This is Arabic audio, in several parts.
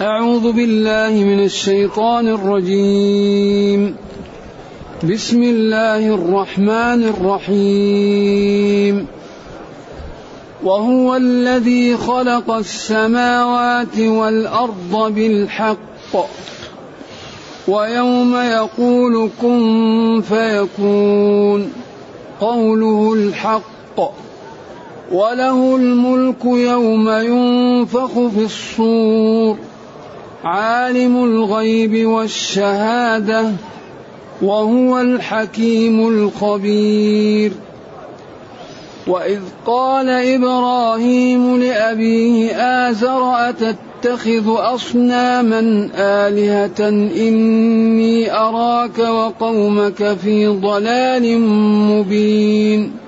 أعوذ بالله من الشيطان الرجيم. بسم الله الرحمن الرحيم. وهو الذي خلق السماوات والأرض بالحق. ويوم يقول كن فيكون. قوله الحق. وله الملك يوم ينفخ في الصور. عالم الغيب والشهادة وهو الحكيم الخبير. وإذ قال إبراهيم لأبيه آزر أتتخذ أصناما آلهة إني أراك وقومك في ضلال مبين.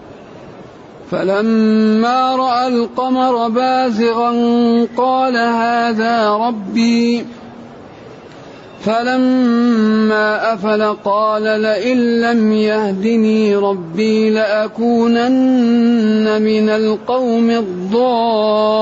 فلما رأى القمر بازغا قال هذا ربي. فلما أفل قال لئن لم يهدني ربي لأكونن من القوم الضالين.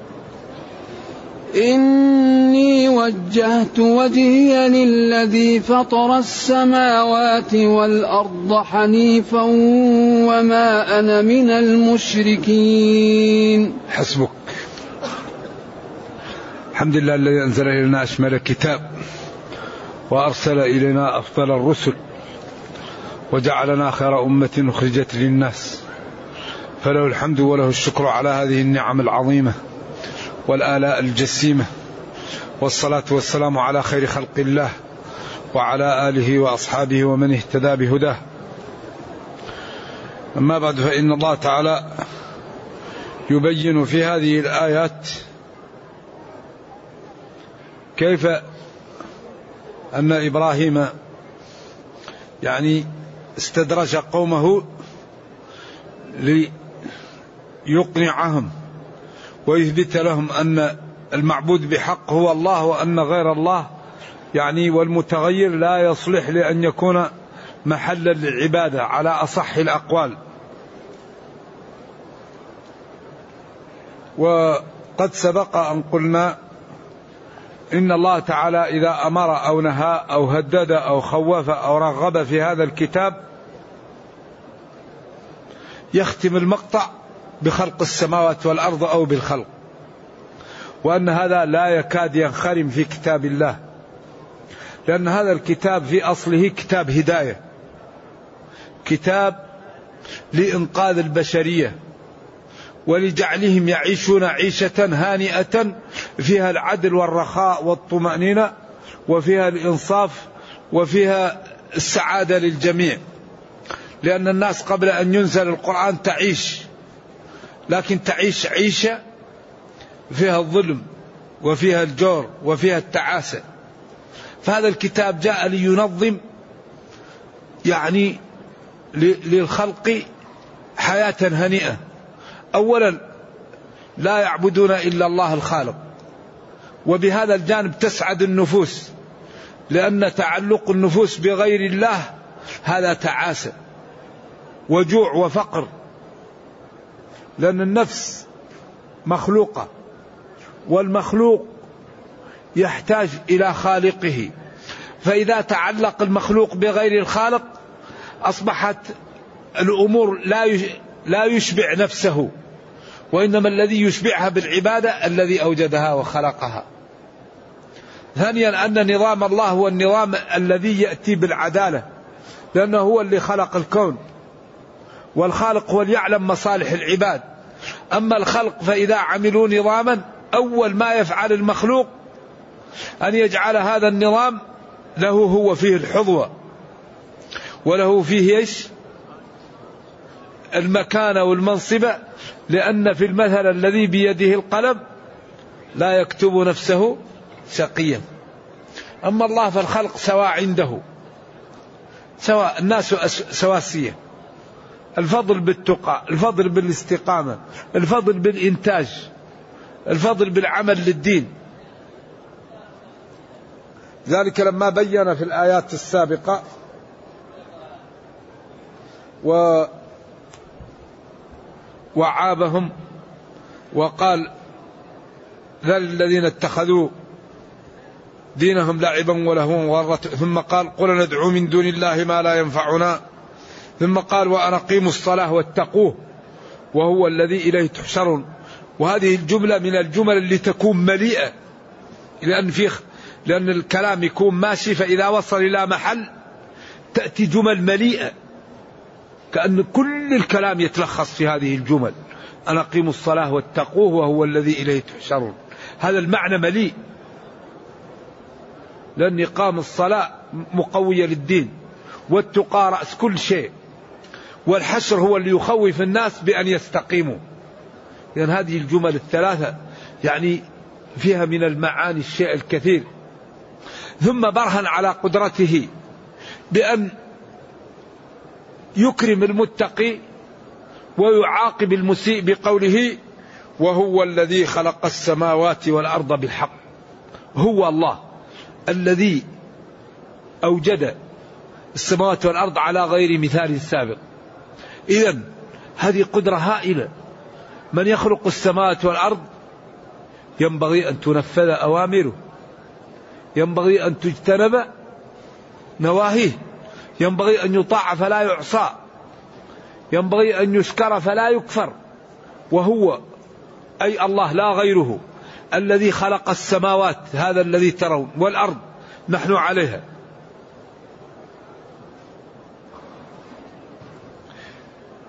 إني وجهت وجهي للذي فطر السماوات والأرض حنيفا وما أنا من المشركين. حسبك. الحمد لله الذي أنزل إلينا أشمل الكتاب وأرسل إلينا أفضل الرسل وجعلنا خير أمة أخرجت للناس. فله الحمد وله الشكر على هذه النعم العظيمة. والآلاء الجسيمة والصلاة والسلام على خير خلق الله وعلى آله وأصحابه ومن اهتدى بهداه. أما بعد فإن الله تعالى يبين في هذه الآيات كيف أن إبراهيم يعني استدرج قومه ليقنعهم ويثبت لهم أن المعبود بحق هو الله وأن غير الله يعني والمتغير لا يصلح لأن يكون محلا للعبادة على أصح الأقوال. وقد سبق أن قلنا إن الله تعالى إذا أمر أو نهى أو هدد أو خوف أو رغب في هذا الكتاب يختم المقطع بخلق السماوات والأرض أو بالخلق. وأن هذا لا يكاد ينخرم في كتاب الله. لأن هذا الكتاب في أصله كتاب هداية. كتاب لإنقاذ البشرية. ولجعلهم يعيشون عيشة هانئة فيها العدل والرخاء والطمأنينة وفيها الإنصاف وفيها السعادة للجميع. لأن الناس قبل أن ينزل القرآن تعيش. لكن تعيش عيشة فيها الظلم وفيها الجور وفيها التعاسة. فهذا الكتاب جاء لينظم يعني للخلق حياة هنيئة. اولا لا يعبدون إلا الله الخالق وبهذا الجانب تسعد النفوس لأن تعلق النفوس بغير الله هذا تعاسة وجوع وفقر. لأن النفس مخلوقة والمخلوق يحتاج إلى خالقه. فإذا تعلق المخلوق بغير الخالق أصبحت الأمور لا لا يشبع نفسه وإنما الذي يشبعها بالعبادة الذي أوجدها وخلقها. ثانيا أن نظام الله هو النظام الذي يأتي بالعدالة لأنه هو اللي خلق الكون والخالق هو يعلم مصالح العباد. أما الخلق فإذا عملوا نظاما أول ما يفعل المخلوق أن يجعل هذا النظام له هو فيه الحظوة وله فيه إيش؟ المكانة والمنصبة لأن في المثل الذي بيده القلم لا يكتب نفسه شقيا أما الله فالخلق سواء عنده سواء الناس سواسية الفضل بالتقى الفضل بالاستقامة الفضل بالإنتاج الفضل بالعمل للدين. ذلك لما بين في الآيات السابقة و وعابهم وقال ذل الذين اتخذوا دينهم لعبا ولهوا وغرت ثم قال قل ندعو من دون الله ما لا ينفعنا. ثم قال وأن أقيموا الصلاة واتقوه وهو الذي إليه تحشرون. وهذه الجملة من الجمل اللي تكون مليئة. لأن في لأن الكلام يكون ماشي فإذا وصل إلى محل تأتي جمل مليئة. كأن كل الكلام يتلخص في هذه الجمل. أن أقيموا الصلاة واتقوه وهو الذي إليه تحشرون. هذا المعنى مليء. لأن إقام الصلاة مقوية للدين. والتقى رأس كل شيء. والحشر هو اللي يخوف الناس بأن يستقيموا. لأن يعني هذه الجمل الثلاثة يعني فيها من المعاني الشيء الكثير. ثم برهن على قدرته بأن يكرم المتقي ويعاقب المسيء بقوله وهو الذي خلق السماوات والأرض بالحق. هو الله الذي أوجد السماوات والأرض على غير مثال سابق. اذا هذه قدرة هائلة. من يخلق السماوات والأرض؟ ينبغي أن تنفذ أوامره. ينبغي أن تجتنب نواهيه. ينبغي أن يطاع فلا يعصى. ينبغي أن يشكر فلا يكفر. وهو أي الله لا غيره. الذي خلق السماوات هذا الذي ترون والأرض نحن عليها.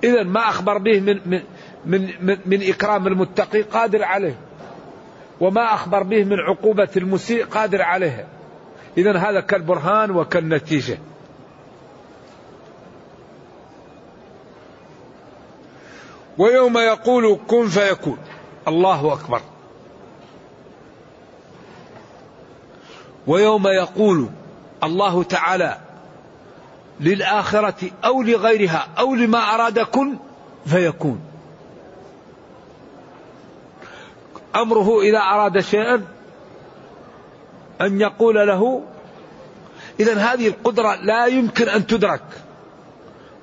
اذا ما أخبر به من من من, من, إكرام المتقي قادر عليه. وما أخبر به من عقوبة المسيء قادر عليها اذا هذا كالبرهان وكالنتيجة. ويوم يقول كن فيكون. الله أكبر. ويوم يقول الله تعالى للآخرة أو لغيرها أو لما أراد كن فيكون. أمره إذا أراد شيئا أن يقول له إذا هذه القدرة لا يمكن أن تدرك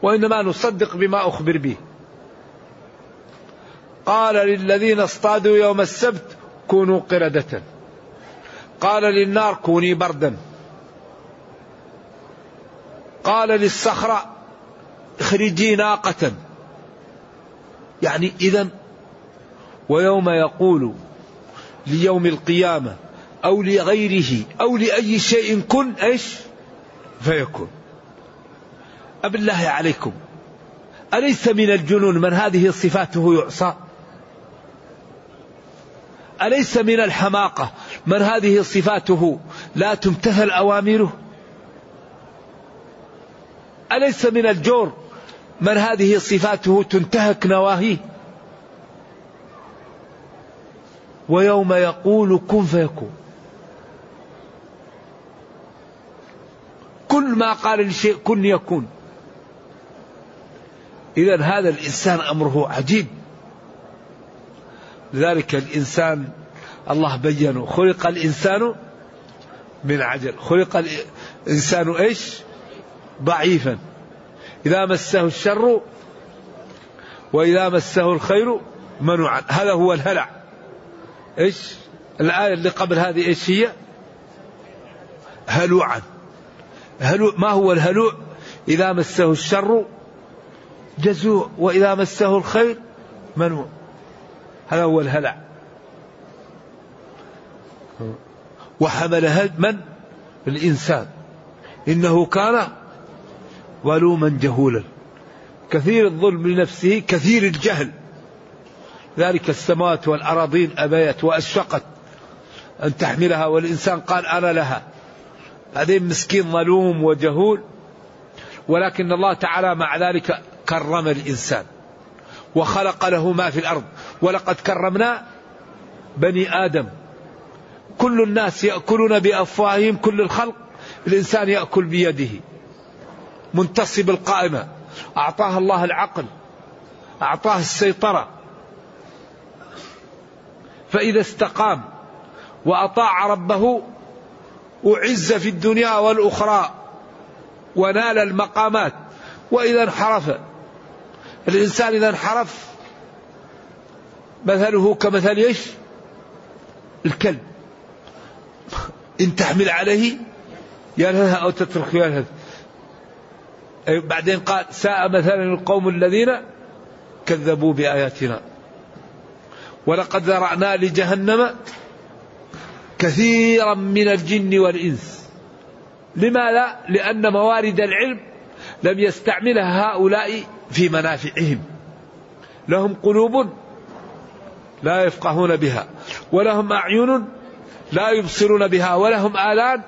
وإنما نصدق بما أخبر به. قال للذين اصطادوا يوم السبت كونوا قردة. قال للنار كوني بردا. قال للصخرة اخرجي ناقة. يعني إذا ويوم يقول ليوم القيامة أو لغيره أو لأي شيء كن إيش فيكون. أبالله عليكم. أليس من الجنون من هذه صفاته يعصى؟ أليس من الحماقة من هذه صفاته لا تمتثل أوامره؟ أليس من الجور من هذه صفاته تنتهك نواهيه؟ ويوم يقول كن فيكون. كل ما قال لشيء كن يكون. إذا هذا الإنسان أمره عجيب. ذلك الإنسان الله بينه خلق الإنسان من عجل. خلق الإنسان إيش؟ ضعيفا. إذا مسه الشر وإذا مسه الخير منوعا. هذا هو الهلع. إيش؟ الآية اللي قبل هذه إيش هي؟ هلوعا. هلوع ما هو الهلوع؟ إذا مسه الشر جزوع وإذا مسه الخير منوع. هذا هو الهلع. وحملها من؟ الإنسان. إنه كان ظلوما جهولا. كثير الظلم لنفسه كثير الجهل. ذلك السماوات والأراضين أبيت وأشفقت أن تحملها والإنسان قال أنا لها. هذين مسكين ظلوم وجهول ولكن الله تعالى مع ذلك كرم الإنسان وخلق له ما في الأرض. ولقد كرمنا بني آدم. كل الناس يأكلون بأفواههم كل الخلق الإنسان يأكل بيده. منتصب القائمة. أعطاه الله العقل. أعطاه السيطرة. فإذا استقام وأطاع ربه أعز في الدنيا والأخرى ونال المقامات. وإذا انحرف الإنسان إذا انحرف مثله كمثل إيش؟ الكلب. إن تحمل عليه يلهث أو تترك يلهث بعدين قال ساء مثلا القوم الذين كذبوا بآياتنا. ولقد ذرأنا لجهنم كثيرا من الجن والإنس. لماذا؟ لأن موارد العلم لم يستعملها هؤلاء في منافعهم. لهم قلوب لا يفقهون بها ولهم أعين لا يبصرون بها ولهم آلان.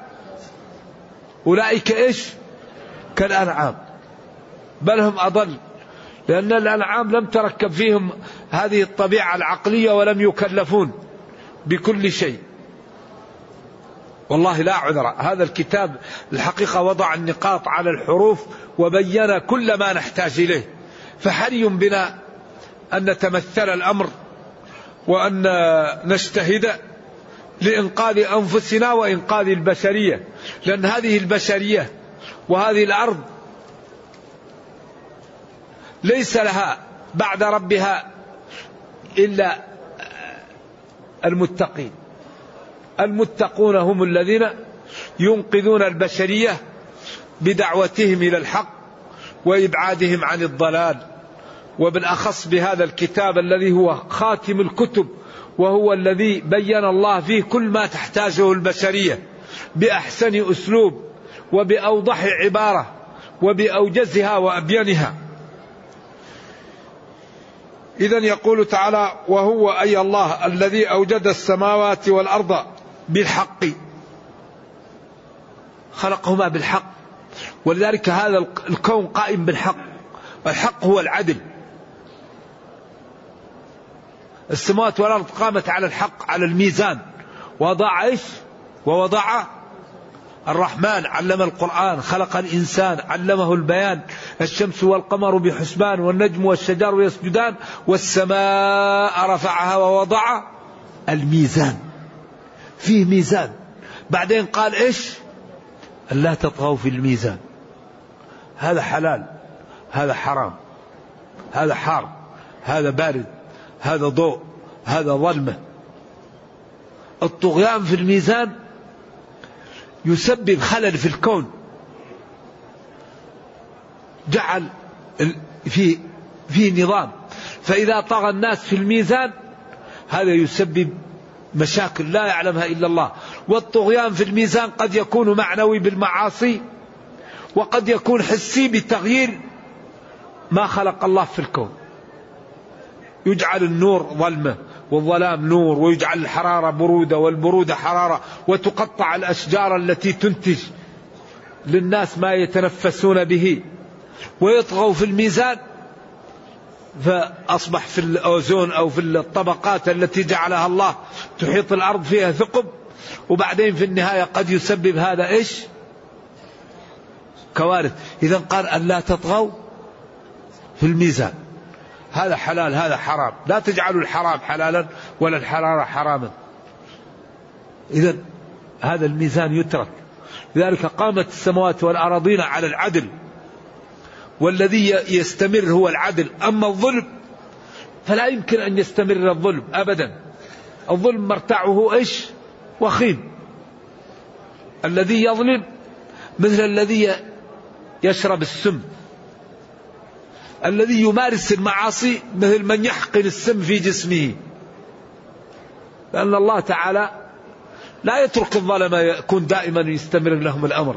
أولئك إيش؟ كالأنعام. بل هم أضل لأن الأنعام لم تركب فيهم هذه الطبيعة العقلية ولم يكلفون بكل شيء. والله لا عذر. هذا الكتاب الحقيقة وضع النقاط على الحروف وبين كل ما نحتاج إليه. فحري بنا أن نتمثل الأمر وأن نجتهد لإنقاذ أنفسنا وإنقاذ البشرية لأن هذه البشرية وهذه الأرض ليس لها بعد ربها إلا المتقين. المتقون هم الذين ينقذون البشرية بدعوتهم إلى الحق وإبعادهم عن الضلال. وبالأخص بهذا الكتاب الذي هو خاتم الكتب وهو الذي بين الله فيه كل ما تحتاجه البشرية بأحسن أسلوب. وبأوضح عبارة وبأوجزها وأبينها. إذا يقول تعالى وهو أي الله الذي أوجد السماوات والأرض بالحق. خلقهما بالحق. ولذلك هذا الكون قائم بالحق. الحق هو العدل. السماوات والأرض قامت على الحق على الميزان. وضع إيش؟ ووضع الرحمن علم القرآن خلق الإنسان علمه البيان الشمس والقمر بحسبان والنجم والشجر يسجدان والسماء رفعها ووضع الميزان. فيه ميزان. بعدين قال إيش؟ ألا تطغوا في الميزان. هذا حلال هذا حرام هذا حار هذا بارد هذا ضوء هذا ظلمة. الطغيان في الميزان يسبب خلل في الكون. جعل في في نظام. فإذا طغى الناس في الميزان هذا يسبب مشاكل لا يعلمها إلا الله. والطغيان في الميزان قد يكون معنوي بالمعاصي وقد يكون حسي بتغيير ما خلق الله في الكون. يجعل النور ظلمة. والظلام نور ويجعل الحرارة برودة والبرودة حرارة وتقطع الأشجار التي تنتج للناس ما يتنفسون به ويطغوا في الميزان فأصبح في الأوزون أو في الطبقات التي جعلها الله تحيط الأرض فيها ثقب وبعدين في النهاية قد يسبب هذا إيش؟ كوارث. إذا قال أن لا تطغوا في الميزان. هذا حلال هذا حرام. لا تجعلوا الحرام حلالا ولا الحلال حراما. إذا هذا الميزان يترك. لذلك قامت السماوات والأراضين على العدل. والذي يستمر هو العدل. أما الظلم فلا يمكن أن يستمر الظلم أبدا. الظلم مرتعه إيش؟ وخيم. الذي يظلم مثل الذي يشرب السم. الذي يمارس المعاصي مثل من يحقن السم في جسمه. لأن الله تعالى لا يترك الظلم يكون دائما يستمر لهم الأمر.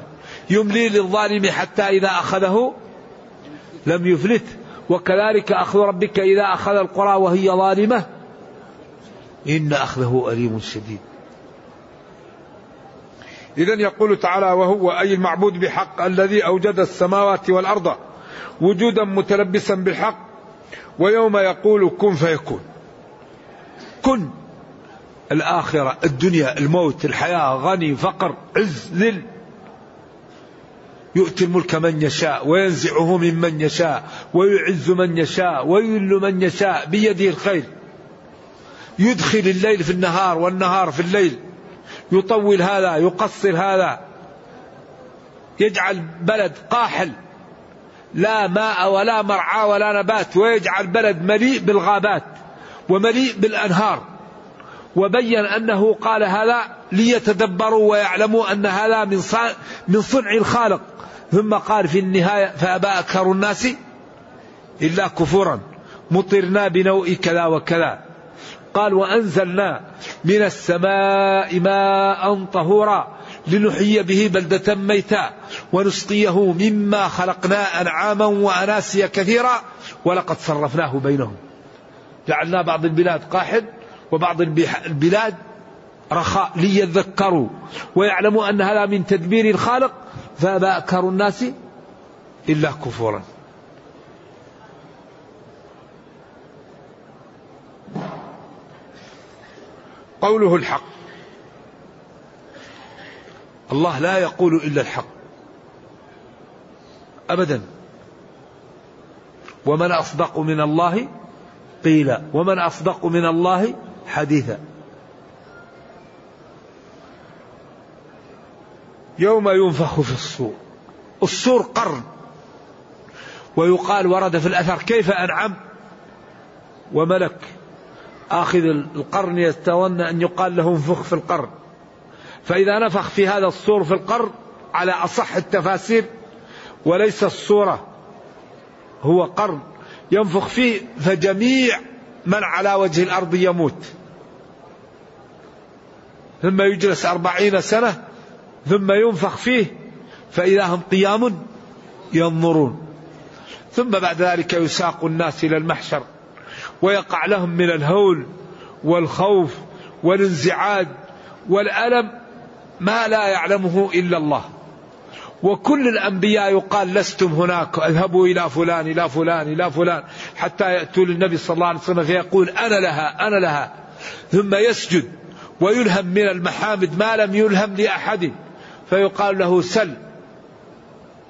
يملي للظالم حتى إذا أخذه لم يفلت. وكذلك أخذ ربك إذا أخذ القرى وهي ظالمة. إن أخذه أليم شديد. إذا يقول تعالى وهو أي المعبود بحق الذي أوجد السماوات والأرض. وجودا متلبسا بالحق ويوم يقول كن فيكون. كن. الآخرة الدنيا الموت الحياة غني فقر عز ذل. يؤتي الملك من يشاء وينزعه ممن يشاء ويعز من يشاء ويذل من يشاء بيده الخير. يدخل الليل في النهار والنهار في الليل. يطول هذا يقصر هذا. يجعل بلد قاحل. لا ماء ولا مرعى ولا نبات ويجعل بلد مليء بالغابات ومليء بالأنهار. وبين أنه قال هذا ليتدبروا ويعلموا أن هذا من من صنع الخالق. ثم قال في النهاية فأبى أكثر الناس إلا كفورا مطرنا بنوء كذا وكذا. قال وأنزلنا من السماء ماء طهورا. لنحيي به بلدة ميتا ونسقيه مما خلقنا أنعاما وأناسيا كثيرا ولقد صرفناه بينهم. جعلنا بعض البلاد قاحل وبعض البلاد رخاء ليذكروا. ويعلموا أن هذا من تدبير الخالق فأبى أكثر الناس إلا كفورا. قوله الحق. الله لا يقول إلا الحق. ابدا. ومن أصدق من الله قيلا ومن أصدق من الله حديثا يوم ينفخ في الصور. الصور قرن. ويقال ورد في الأثر كيف أنعم. وملك آخذ القرن يتولى أن يقال له انفخ في القرن. فإذا نفخ في هذا الصور في القرن على أصح التفاسير وليس الصورة هو قرن ينفخ فيه فجميع من على وجه الأرض يموت. ثم يجلس أربعين سنة ثم ينفخ فيه فإذا هم قيام ينظرون. ثم بعد ذلك يساق الناس إلى المحشر ويقع لهم من الهول والخوف والانزعاج والألم ما لا يعلمه إلا الله. وكل الأنبياء يقال لستم هناك اذهبوا إلى فلان إلى فلان إلى فلان حتى يأتوا للنبي صلى الله عليه وسلم فيقول أنا لها أنا لها. ثم يسجد ويلهم من المحامد ما لم يلهم لأحد. فيقال له سل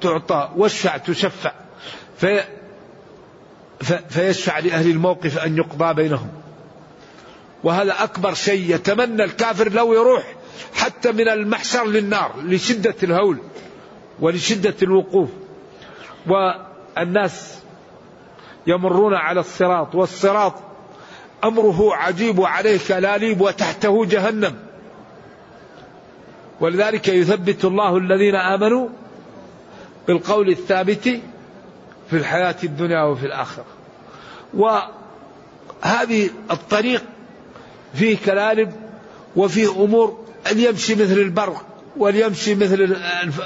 تعطى واشفع تشفع. في فيشفع لأهل الموقف أن يقضى بينهم. وهذا أكبر شيء يتمنى الكافر لو يروح. حتى من المحشر للنار لشدة الهول ولشدة الوقوف. والناس يمرون على الصراط والصراط أمره عجيب وعليه كلاليب وتحته جهنم. ولذلك يثبت الله الذين آمنوا بالقول الثابت في الحياة الدنيا وفي الآخرة. وهذه الطريق فيه كلالب وفيه أمور أن يمشي مثل البرق وليمشي مثل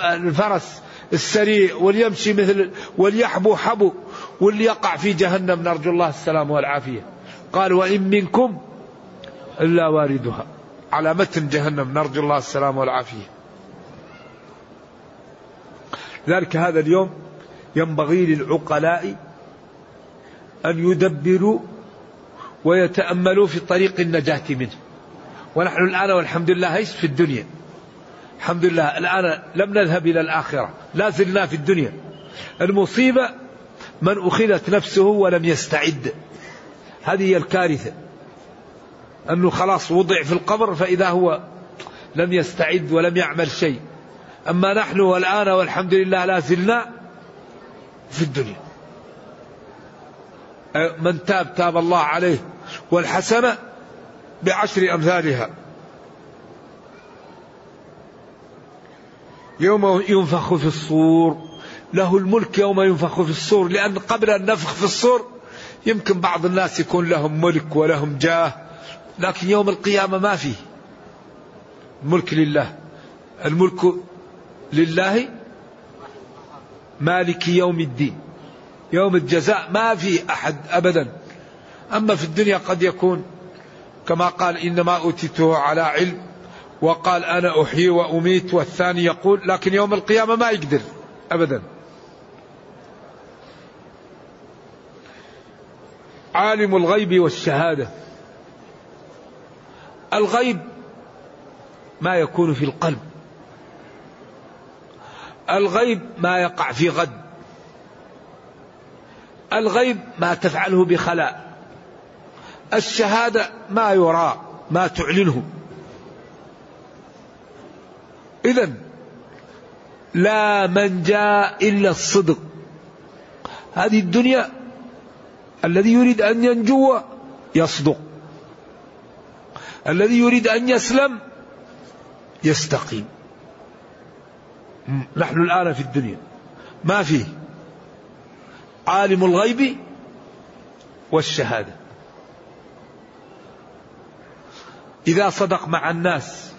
الفرس السريع وليمشي مثل وليحبو حبو واللي يقع في جهنم نرجو الله السلام والعافية. قال وإن منكم إلا واردها. على متن جهنم نرجو الله السلام والعافية. ذلك هذا اليوم ينبغي للعقلاء أن يدبروا ويتأملوا في طريق النجاة منه. ونحن الآن والحمد لله إيش في الدنيا؟ الحمد لله الآن لم نذهب إلى الآخرة لا زلنا في الدنيا. المصيبة من أخذت نفسه ولم يستعد. هذه هي الكارثة. أنه خلاص وضع في القبر فإذا هو لم يستعد ولم يعمل شيء. أما نحن والآن والحمد لله لا زلنا في الدنيا. من تاب تاب الله عليه. والحسنة بعشر أمثالها. يوم ينفخ في الصور له الملك يوم ينفخ في الصور لأن قبل النفخ في الصور يمكن بعض الناس يكون لهم ملك ولهم جاه لكن يوم القيامة ما فيه. الملك لله. الملك لله مالك يوم الدين. يوم الجزاء ما في أحد أبدا. أما في الدنيا قد يكون كما قال إنما أوتيته على علم وقال أنا أحيي وأميت والثاني يقول لكن يوم القيامة ما يقدر أبدا. عالم الغيب والشهادة. الغيب ما يكون في القلب. الغيب ما يقع في غد. الغيب ما تفعله بخلاء. الشهادة ما يرى ما تعلنه. إذا لا من جاء إلا الصدق. هذه الدنيا الذي يريد أن ينجو يصدق. الذي يريد أن يسلم يستقيم. نحن الآن في الدنيا. ما فيه؟ عالم الغيب والشهادة. إذا صدق مع الناس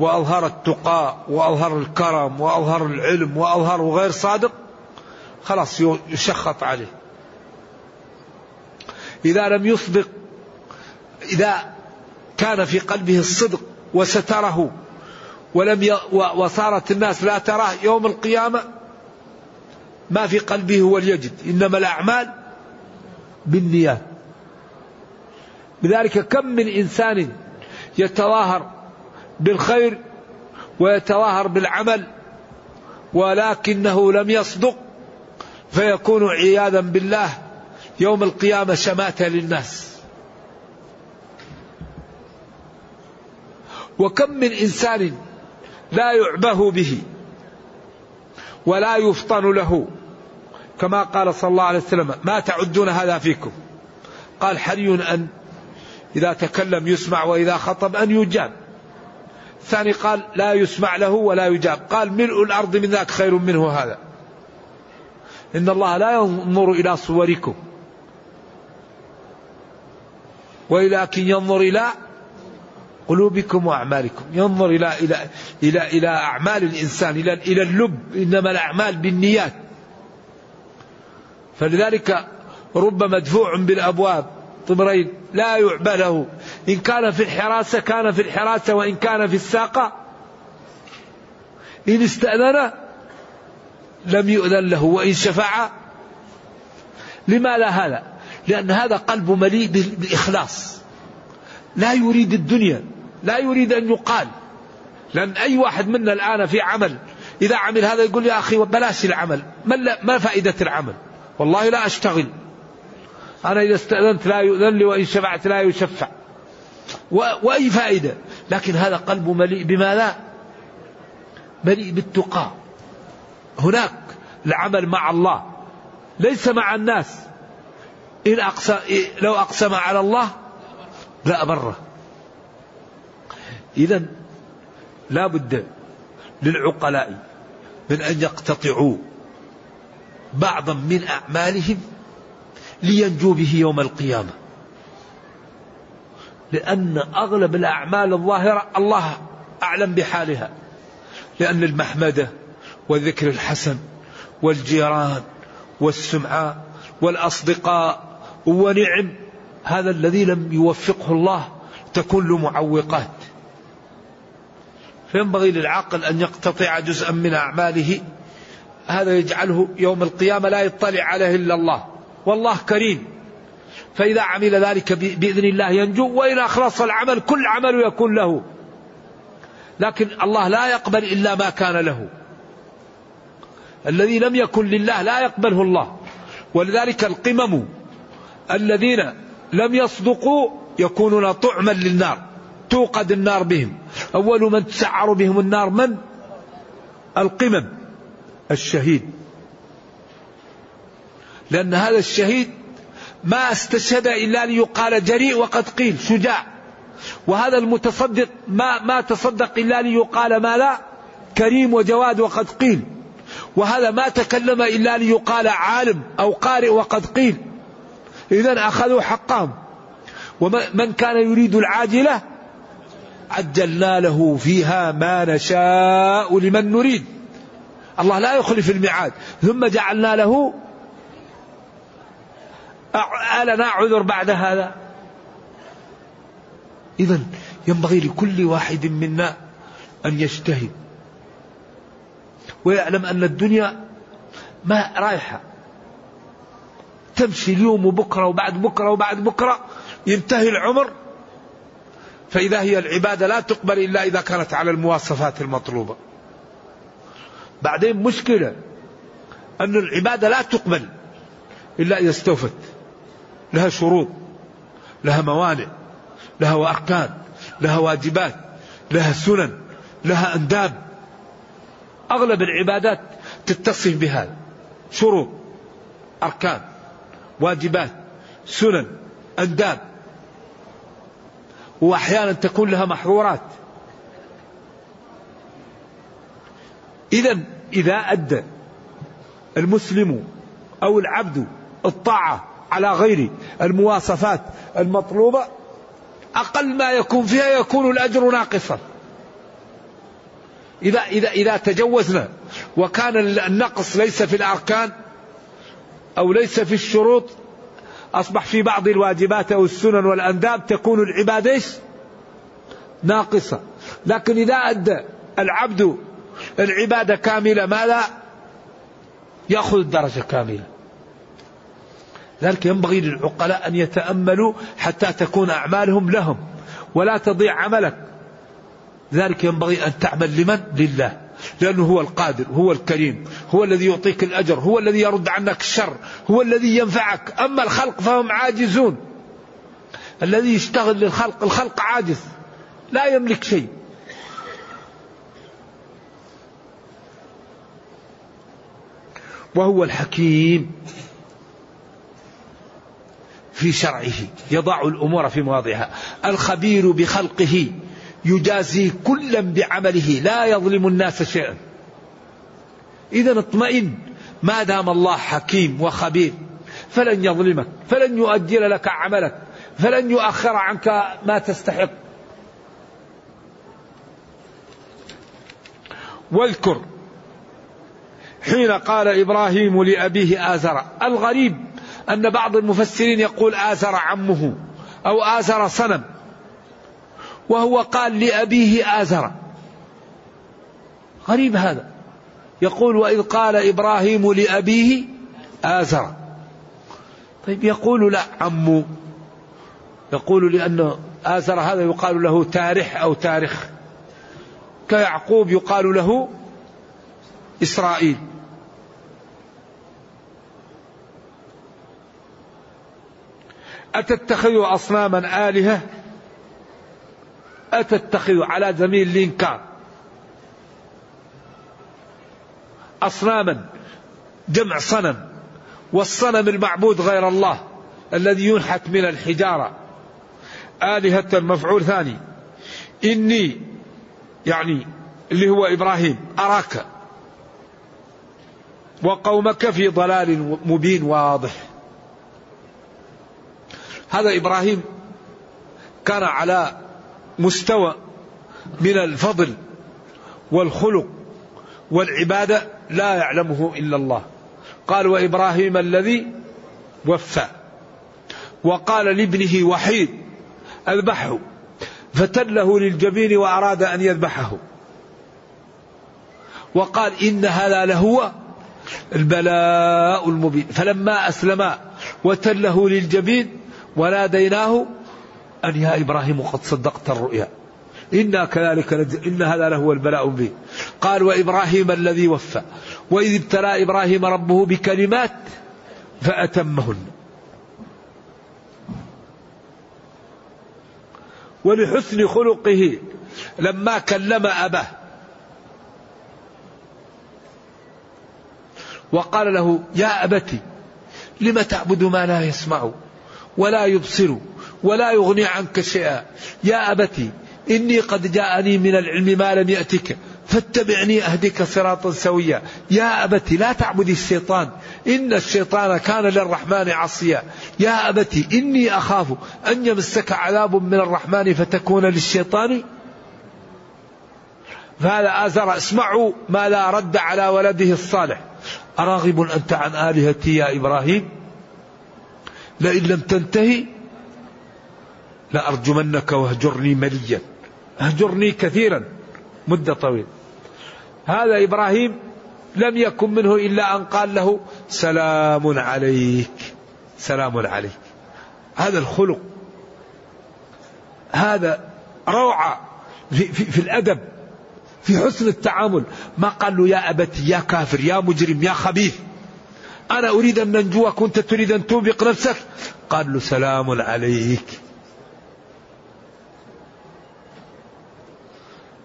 وأظهر التقى وأظهر الكرم وأظهر العلم وأظهر غير صادق خلاص يشخط عليه. إذا لم يصدق إذا كان في قلبه الصدق وستره ولم ي... وصارت الناس لا تراه يوم القيامة ما في قلبه هو ليجد. إنما الأعمال بالنيات. لذلك كم من إنسان يتظاهر بالخير ويتظاهر بالعمل ولكنه لم يصدق فيكون عياذا بالله يوم القيامة شماتة للناس. وكم من إنسان لا يعبه به ولا يفطن له كما قال صلى الله عليه وسلم ما تعدون هذا فيكم؟ قال حري أن إذا تكلم يسمع وإذا خطب أن يجاب. الثاني قال لا يسمع له ولا يجاب. قال ملء الأرض من ذاك خير منه هذا. إن الله لا ينظر إلى صوركم. ولكن ينظر إلى قلوبكم وأعمالكم. ينظر إلى إلى إلى إلى أعمال الإنسان إلى إلى اللب. إنما الأعمال بالنيات. فلذلك رب مدفوع بالأبواب. طبرين لا يعبى له. إن كان في الحراسة كان في الحراسة وإن كان في الساقة إن استأذن لم يؤذن له وإن شفع لما لا هذا؟ لأن هذا قلبه مليء بالإخلاص. لا يريد الدنيا لا يريد أن يقال. لأن أي واحد منا الآن في عمل إذا عمل هذا يقول يا أخي بلاش العمل ما, ما فائدة العمل؟ والله لا أشتغل. أنا إذا استأذنت لا يؤذن لي وإن شفعت لا يشفع. وأي فائدة؟ لكن هذا قلبه مليء بما لا؟ مليء بالتقى. هناك العمل مع الله. ليس مع الناس. إن أقسم لو أقسم على الله لا بره إذا لا بد للعقلاء من أن يقتطعوا بعضا من أعمالهم لينجوا به يوم القيامة. لأن أغلب الأعمال الظاهرة الله أعلم بحالها. لأن المحمدة والذكر الحسن والجيران والسمعة والأصدقاء ونعم هذا الذي لم يوفقه الله تكون له معوقات. فينبغي للعاقل أن يقتطع جزءا من أعماله هذا يجعله يوم القيامة لا يطلع عليه إلا الله. والله كريم. فإذا عمل ذلك بإذن الله ينجو وإن أخلص العمل كل عمل يكون له. لكن الله لا يقبل إلا ما كان له. الذي لم يكن لله لا يقبله الله. ولذلك القمم الذين لم يصدقوا يكونون طعما للنار توقد النار بهم. أول من تسعر بهم النار من؟ القمم الشهيد. لأن هذا الشهيد ما استشهد إلا ليقال جريء وقد قيل شجاع. وهذا المتصدق ما ما تصدق إلا ليقال ما لا كريم وجواد وقد قيل. وهذا ما تكلم إلا ليقال عالم أو قارئ وقد قيل. إذا أخذوا حقهم. ومن كان يريد العاجلة؟ عجلنا له فيها ما نشاء لمن نريد. الله لا يخلف الميعاد. ثم جعلنا له ألنا عذر بعد هذا؟ إذا ينبغي لكل واحد منا أن يجتهد ويعلم أن الدنيا ما رايحة. تمشي اليوم وبكرة وبعد بكرة وبعد بكرة ينتهي العمر. فإذا هي العبادة لا تقبل إلا إذا كانت على المواصفات المطلوبة. بعدين مشكلة أن العبادة لا تقبل إلا إذا استوفت. لها شروط لها موانع لها أركان لها واجبات لها سنن لها أنداب. أغلب العبادات تتصف بهذا شروط أركان واجبات سنن أنداب. وأحيانا تكون لها محظورات. إذا إذا أدى المسلم أو العبد الطاعة على غير المواصفات المطلوبة أقل ما يكون فيها يكون الأجر ناقصا. إذا إذا إذا تجوزنا وكان النقص ليس في الأركان أو ليس في الشروط أصبح في بعض الواجبات أو السنن والأنداب تكون العبادة ناقصة. لكن إذا أدى العبد العبادة كاملة ماذا؟ يأخذ الدرجة كاملة. ذلك ينبغي للعقلاء أن يتأملوا حتى تكون أعمالهم لهم ولا تضيع عملك. ذلك ينبغي أن تعمل لمن؟ لله. لأنه هو القادر هو الكريم هو الذي يعطيك الأجر هو الذي يرد عنك الشر هو الذي ينفعك. أما الخلق فهم عاجزون. الذي يشتغل للخلق الخلق عاجز لا يملك شيء. وهو الحكيم. في شرعه يضع الأمور في مواضعها. الخبير بخلقه يجازي كلا بعمله لا يظلم الناس شيئا. إذا اطمئن ما دام الله حكيم وخبير فلن يظلمك فلن يؤجل لك عملك فلن يؤخر عنك ما تستحق. واذكر حين قال إبراهيم لأبيه آزر الغريب أن بعض المفسرين يقول ازر عمه أو ازر صنم وهو قال لأبيه ازر غريب هذا. يقول وإذ قال إبراهيم لأبيه ازر طيب يقول لا عمو يقول لأن آزر هذا يقال له تارح أو تارخ كيعقوب يقال له إسرائيل. أتتخذ أصناما آلهة؟ أتتخذ على زميل الإنكار أصناما جمع صنم والصنم المعبود غير الله الذي ينحت من الحجارة. آلهة مفعول ثاني. إني يعني اللي هو إبراهيم أراك. وقومك في ضلال مبين واضح. هذا إبراهيم كان على مستوى من الفضل والخلق والعبادة لا يعلمه إلا الله. قال وإبراهيم الذي وفى. وقال لابنه وحيد أذبحه. فتله للجبين وأراد أن يذبحه. وقال إن هذا لهو البلاء المبين. فلما أسلما وتله للجبين وناديناه أن يا إبراهيم قد صدقت الرؤيا. إنا كذلك إن هذا لهو البلاء المبين. قال وإبراهيم الذي وفى. وإذ ابتلى إبراهيم ربه بكلمات فأتمهن. ولحسن خلقه لما كلم أباه. وقال له يا أبت لم تعبد ما لا يسمع؟ ولا يبصر ولا يغني عنك شيئا. يا أبت إني قد جاءني من العلم ما لم يأتك فاتبعني أهدك صراطا سويا. يا أبت لا تعبد الشيطان. إن الشيطان كان للرحمن عصيا. يا أبت إني أخاف أن يمسك عذاب من الرحمن فتكون للشيطان. فهذا آزر اسمعوا ما لا رد على ولده الصالح. أراغب أنت عن آلهتي يا إبراهيم؟ لئن لم تنتهي لأرجمنك واهجرني مليا. اهجرني كثيرا مدة طويلة. هذا إبراهيم لم يكن منه إلا أن قال له سلام عليك سلام عليك. هذا الخلق هذا روعة في, في, في الأدب في حسن التعامل. ما قال له يا أبتي يا كافر يا مجرم يا خبيث. أنا أريد أن ننجو كنت تريد أن توبق نفسك؟ قال له سلام عليك.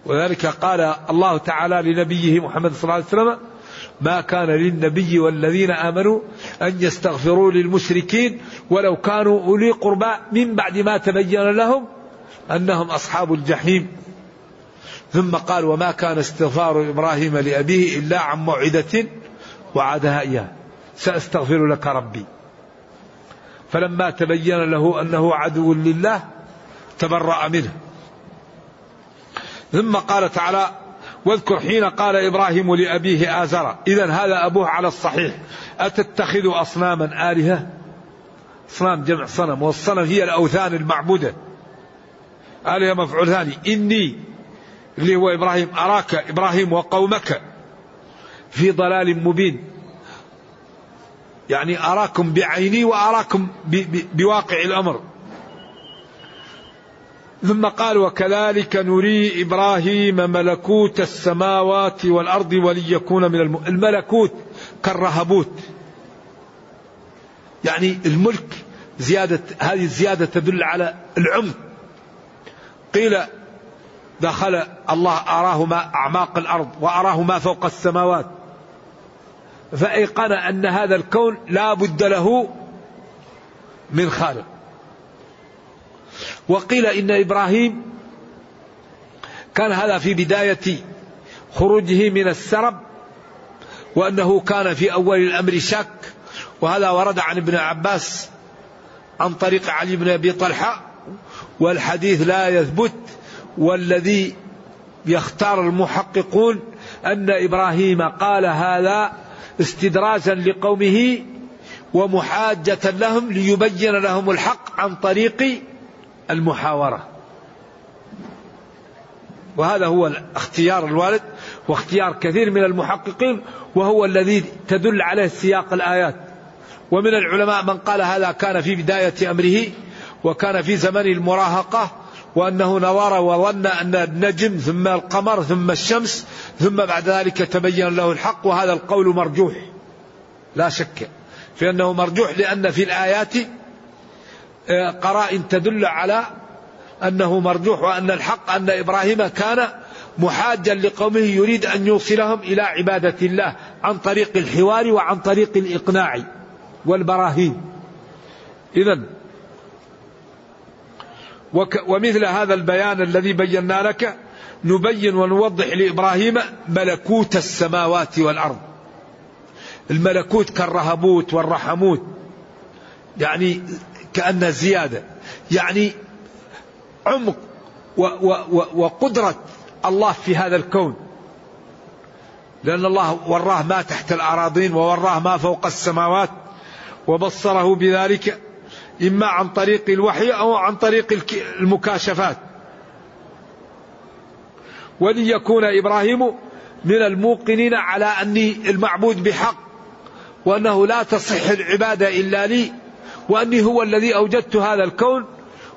وذلك قال الله تعالى لنبيه محمد صلى الله عليه وسلم ما كان للنبي والذين آمنوا أن يستغفروا للمشركين ولو كانوا أولي قربى من بعد ما تبين لهم أنهم أصحاب الجحيم. ثم قال وما كان استغفار إبراهيم لأبيه إلا عن موعدة وعدها إياه. سأستغفر لك ربي. فلما تبين له أنه عدو لله تبرأ منه. ثم قال تعالى واذكر حين قال إبراهيم لأبيه آزر. اذا هذا أبوه على الصحيح. أتتخذ أصناما آلهة؟ أصنام جمع صنم والصنم هي الأوثان المعبودة. آلهة مفعول ثاني إني اللي هو إبراهيم أراك إبراهيم وقومك في ضلال مبين. يعني أراكم بعيني وأراكم بواقع الأمر. ثم قال وكذلك نري إبراهيم ملكوت السماوات والأرض وليكون من الم... الملكوت كالرهبوت. يعني الملك زيادة هذه الزيادة تدل على العمق. قيل دخل الله أراه ما أعماق الأرض وأراه ما فوق السماوات. فايقن أن هذا الكون لا بد له من خالق. وقيل إن إبراهيم كان هذا في بداية خروجه من السرب وأنه كان في أول الأمر شك وهذا ورد عن ابن عباس عن طريق علي بن أبي طلحة والحديث لا يثبت والذي يختار المحققون أن إبراهيم قال هذا استدراجا لقومه ومحاجة لهم ليبين لهم الحق عن طريق المحاورة. وهذا هو اختيار الوالد واختيار كثير من المحققين وهو الذي تدل عليه سياق الآيات. ومن العلماء من قال هذا كان في بداية أمره وكان في زمن المراهقة وأنه نوار وظن أن النجم ثم القمر ثم الشمس ثم بعد ذلك تبين له الحق وهذا القول مرجوح لا شك في أنه مرجوح لأن في الآيات قرائن تدل على أنه مرجوح وأن الحق أن إبراهيم كان محاجا لقومه يريد أن يوصلهم إلى عبادة الله عن طريق الحوار وعن طريق الإقناع والبراهين. اذا ومثل هذا البيان الذي بينا لك نبين ونوضح لإبراهيم ملكوت السماوات والأرض. الملكوت كالرهبوت والرحموت. يعني كأنها زيادة. يعني عمق و و و وقدرة الله في هذا الكون. لأن الله وراه ما تحت الأراضين ووراه ما فوق السماوات. وبصره بذلك إما عن طريق الوحي أو عن طريق المكاشفات. وليكون إبراهيم من الموقنين على أني المعبود بحق وأنه لا تصح العبادة إلا لي وأني هو الذي أوجدت هذا الكون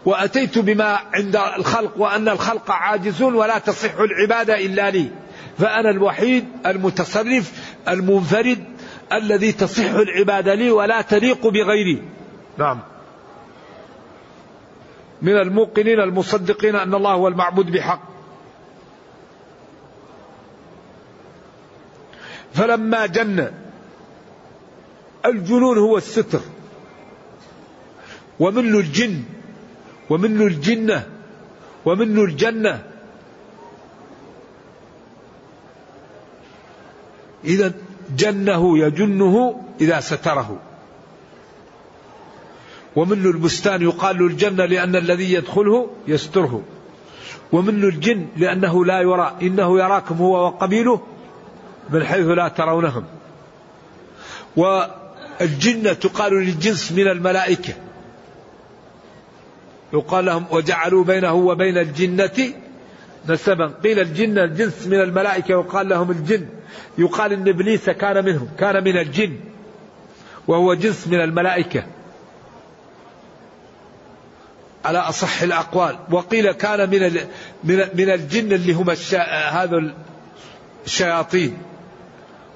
وأتيت بما عند الخلق وأن الخلق عاجزون ولا تصح العبادة إلا لي. فأنا الوحيد المتصرف المنفرد الذي تصح العبادة لي ولا تليق بغيري. نعم. من الموقنين المصدقين أن الله هو المعبود بحق. فلما جن الجنون هو الستر. ومنه الجن ومنه الجنة ومنه الجنة. إذا جنه يجنه إذا ستره. ومنه البستان يقال له الجنة لأن الذي يدخله يستره. ومنه الجن لأنه لا يرى إنه يراكم هو وقبيله من حيث لا ترونهم. و الجنة تقال للجنس من الملائكة. يقال لهم وجعلوا بينه وبين الجنة نسبا. قيل الجنة الجنس من الملائكة يقال لهم الجن. يقال إن إبليس كان منهم كان من الجن. وهو جنس من الملائكة. على أصح الأقوال. وقيل كان من من الجن اللي هم هذا الشياطين.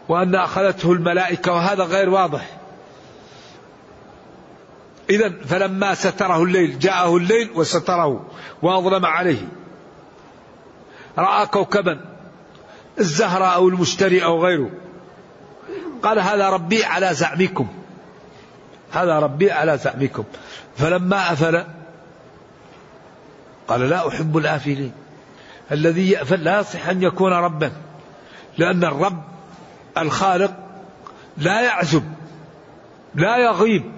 وأن أخذته الملائكة وهذا غير واضح. إذا فلما ستره الليل جاءه الليل وستره وأظلم عليه. رأى كوكبا الزهرة أو المشتري أو غيره. قال هذا ربي على زعمكم. هذا ربي على زعمكم. فلما أفل قال لا أحب الآفلين. الذي يأفل لا يصح أن يكون ربا. لأن الرب الخالق لا يعزب لا يغيب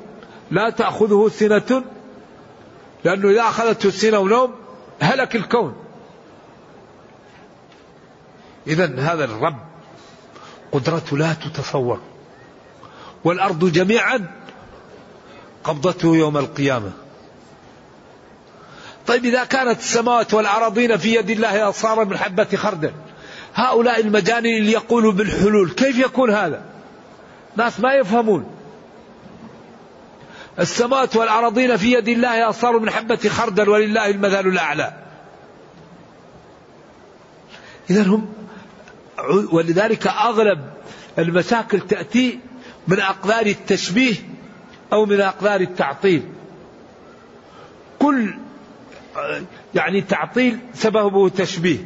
لا تأخذه سنة. لأنه إذا أخذته السنة ونوم هلك الكون. إذا هذا الرب قدرته لا تتصور. والأرض جميعا قبضته يوم القيامة. طيب إذا كانت السماوات والأراضين في يد الله أصارا من حبة خردل هؤلاء المجانين اللي يقولوا بالحلول كيف يكون هذا؟ ناس ما يفهمون. السماوات والأراضين في يد الله أصار من حبة خردل ولله المثل الأعلى. إذا هم ولذلك أغلب المشاكل تأتي من أقدار التشبيه أو من أقدار التعطيل. كل يعني تعطيل سببه تشبيه.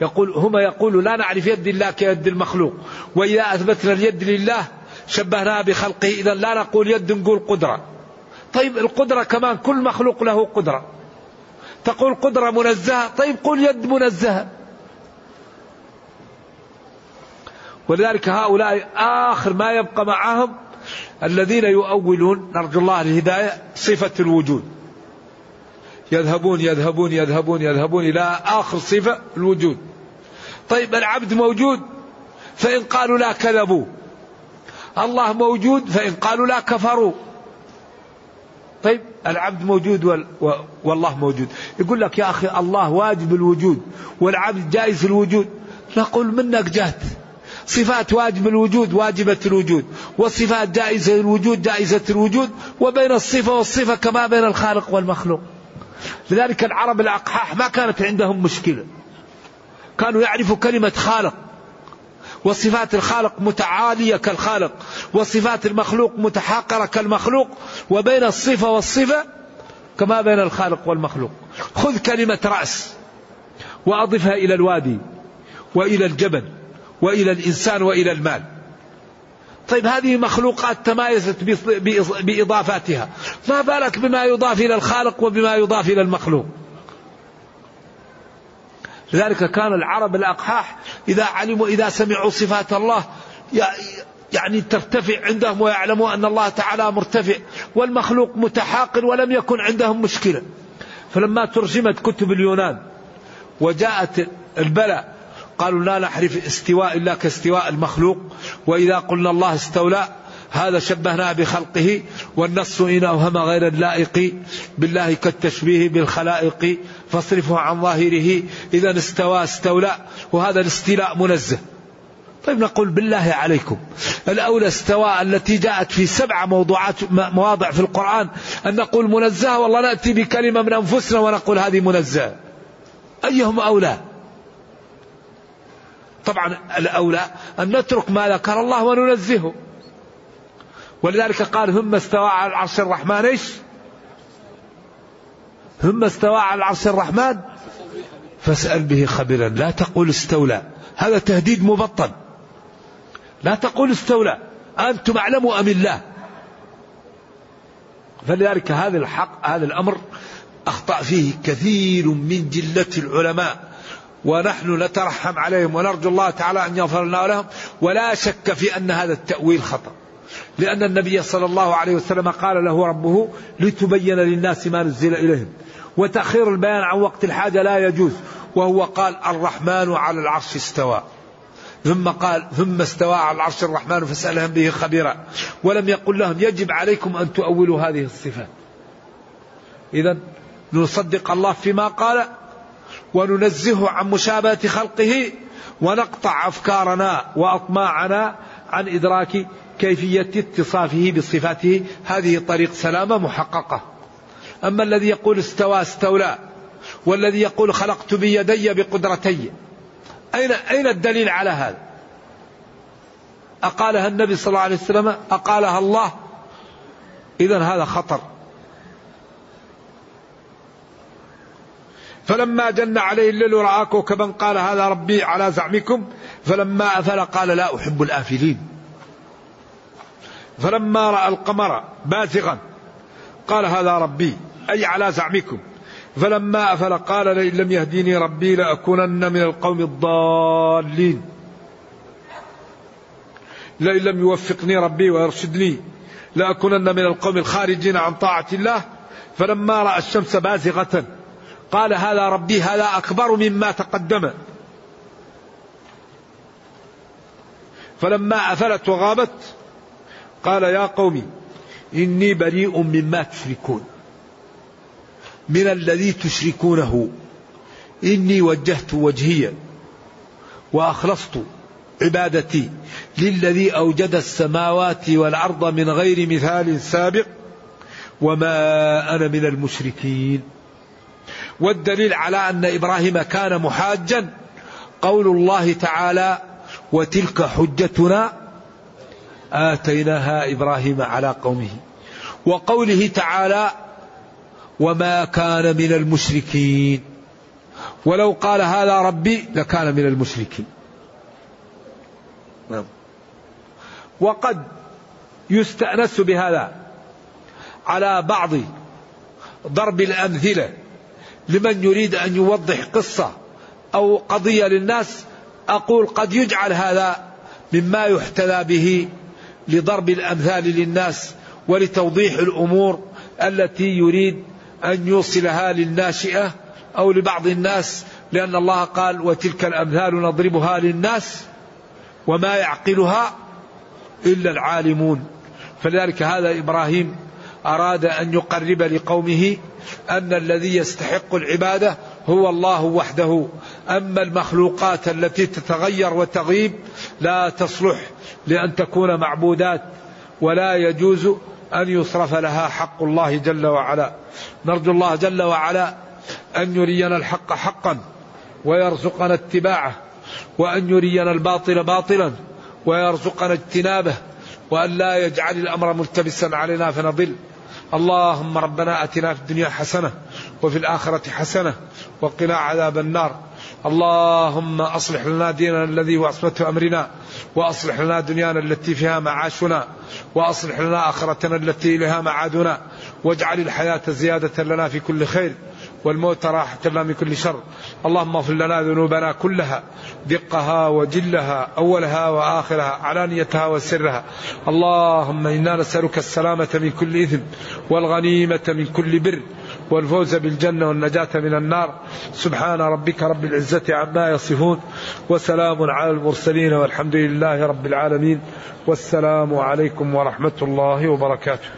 يقول هما يقول لا نعرف يد الله كيد المخلوق وإذا أثبتنا اليد لله شبهناها بخلقه إذا لا نقول يد نقول قدرة. طيب القدرة كمان كل مخلوق له قدرة. تقول قدرة منزهة طيب قل يد منزهة. ولذلك هؤلاء آخر ما يبقى معهم الذين يؤولون نرجو الله الهداية صفة الوجود. يذهبون يذهبون يذهبون يذهبون إلى آخر صفة الوجود. طيب العبد موجود فإن قالوا لا كذبوا. الله موجود فإن قالوا لا كفروا. طيب العبد موجود والله موجود. يقول لك يا أخي الله واجب الوجود والعبد جائز الوجود. نقول منك جهت صفات واجب الوجود واجبة الوجود. والصفات جائزة الوجود جائزة الوجود. وبين الصفة والصفة كما بين الخالق والمخلوق. لذلك العرب الأقحاح ما كانت عندهم مشكلة. كانوا يعرفوا كلمة خالق. وصفات الخالق متعالية كالخالق. وصفات المخلوق متحاقرة كالمخلوق. وبين الصفة والصفة كما بين الخالق والمخلوق. خذ كلمة رأس. وأضفها إلى الوادي. وإلى الجبل. وإلى الإنسان وإلى المال. طيب هذه مخلوقات تمايزت بإضافاتها. ما بالك بما يضاف إلى الخالق وبما يضاف إلى المخلوق؟ لذلك كان العرب الأقحاح إذا علموا إذا سمعوا صفات الله يعني ترتفع عندهم ويعلموا أن الله تعالى مرتفع والمخلوق متحاقر ولم يكن عندهم مشكلة. فلما ترجمت كتب اليونان وجاءت البلاء قالوا لا نحرف استواء إلا كاستواء المخلوق وإذا قلنا الله استولى هذا شبهنا بخلقه والنص إن أوهم غير اللائق بالله كالتشبيه بالخلائق فاصرفه عن ظاهره إذا استوى استولى وهذا الاستيلاء منزه. طيب نقول بالله عليكم الأولى استواء التي جاءت في سبع موضوعات مواضع في القرآن أن نقول منزهة والله نأتي بكلمة من أنفسنا ونقول هذه منزهة أيهم أولى؟ طبعا الأولى أن نترك ما ذكر الله وننزهه. ولذلك قال ثم استوى على العرش الرحمن إيش؟ ثم استوى على العرش الرحمن. فاسأل به خبرا لا تقول استولى. هذا تهديد مبطن لا تقول استولى. أنتم أعلموا أم الله؟ فلذلك هذا الحق هذا الأمر أخطأ فيه كثير من جلة العلماء. ونحن نترحم عليهم ونرجو الله تعالى أن يغفر لنا ولهم ولا شك في أن هذا التأويل خطأ. لأن النبي صلى الله عليه وسلم قال له ربه لتبين للناس ما نزل إليهم. وتأخير البيان عن وقت الحاجة لا يجوز. وهو قال الرحمن على العرش استوى. ثم قال ثم استوى على العرش الرحمن فسألهم به خبيرا. ولم يقل لهم يجب عليكم أن تؤولوا هذه الصفات. إذا نصدق الله فيما قال وننزهه عن مشابهة خلقه ونقطع أفكارنا وأطماعنا عن إدراك كيفية اتصافه بصفاته. هذه طريق سلامة محققة. أما الذي يقول استوى استولى والذي يقول خلقت بيدي بقدرتي أين أين الدليل على هذا؟ أقالها النبي صلى الله عليه وسلم أقالها الله. إذا هذا خطر. فلما جن عليه الليل رأى كوكبا قال هذا ربي على زعمكم فلما أفل قال لا أحب الآفلين. فلما رأى القمر بازغا قال هذا ربي أي على زعمكم. فلما أفل قال لئن لم يهديني ربي لأكونن من القوم الضالين. لئن لم يوفقني ربي ويرشدني لأكونن من القوم الخارجين عن طاعة الله. فلما رأى الشمس بازغة قال هذا ربي هذا أكبر مما تقدم. فلما أفلت وغابت قال يا قوم إني بريء مما تشركون. من الذي تشركونه. إني وجهت وجهي وأخلصت عبادتي للذي أوجد السماوات والأرض من غير مثال سابق وما أنا من المشركين. والدليل على أن إبراهيم كان محاجا قول الله تعالى وتلك حجتنا آتيناها إبراهيم على قومه وقوله تعالى وما كان من المشركين ولو قال هذا ربي لكان من المشركين. نعم. وقد يستأنس بهذا على بعض ضرب الأمثلة. لمن يريد أن يوضح قصة أو قضية للناس أقول قد يجعل هذا مما يحتذى به لضرب الأمثال للناس ولتوضيح الأمور التي يريد أن يوصلها للناشئة أو لبعض الناس لأن الله قال وتلك الأمثال نضربها للناس وما يعقلها إلا العالمون فلذلك هذا إبراهيم أراد أن يقرب لقومه أن الذي يستحق العبادة هو الله وحده. أما المخلوقات التي تتغير وتغيب لا تصلح لأن تكون معبودات ولا يجوز أن يصرف لها حق الله جل وعلا. نرجو الله جل وعلا أن يرينا الحق حقا ويرزقنا اتباعه وأن يرينا الباطل باطلا ويرزقنا اجتنابه وأن لا يجعل الأمر ملتبسا علينا فنضل. اللهم ربنا آتنا في الدنيا حسنة وفي الآخرة حسنة وقنا عذاب النار. اللهم أصلح لنا ديننا الذي هو عصمة أمرنا وأصلح لنا دنيانا التي فيها معاشنا وأصلح لنا آخرتنا التي إليها معادنا واجعل الحياة زيادة لنا في كل خير. والموت راحة لنا من كل شر. اللهم اغفر لنا ذنوبنا كلها دقها وجلها أولها وآخرها علانيتها وسرها. اللهم إنا نسألك السلامة من كل إثم والغنيمة من كل بر والفوز بالجنة والنجاة من النار. سبحان ربك رب العزة عما يصفون وسلام على المرسلين والحمد لله رب العالمين. والسلام عليكم ورحمة الله وبركاته.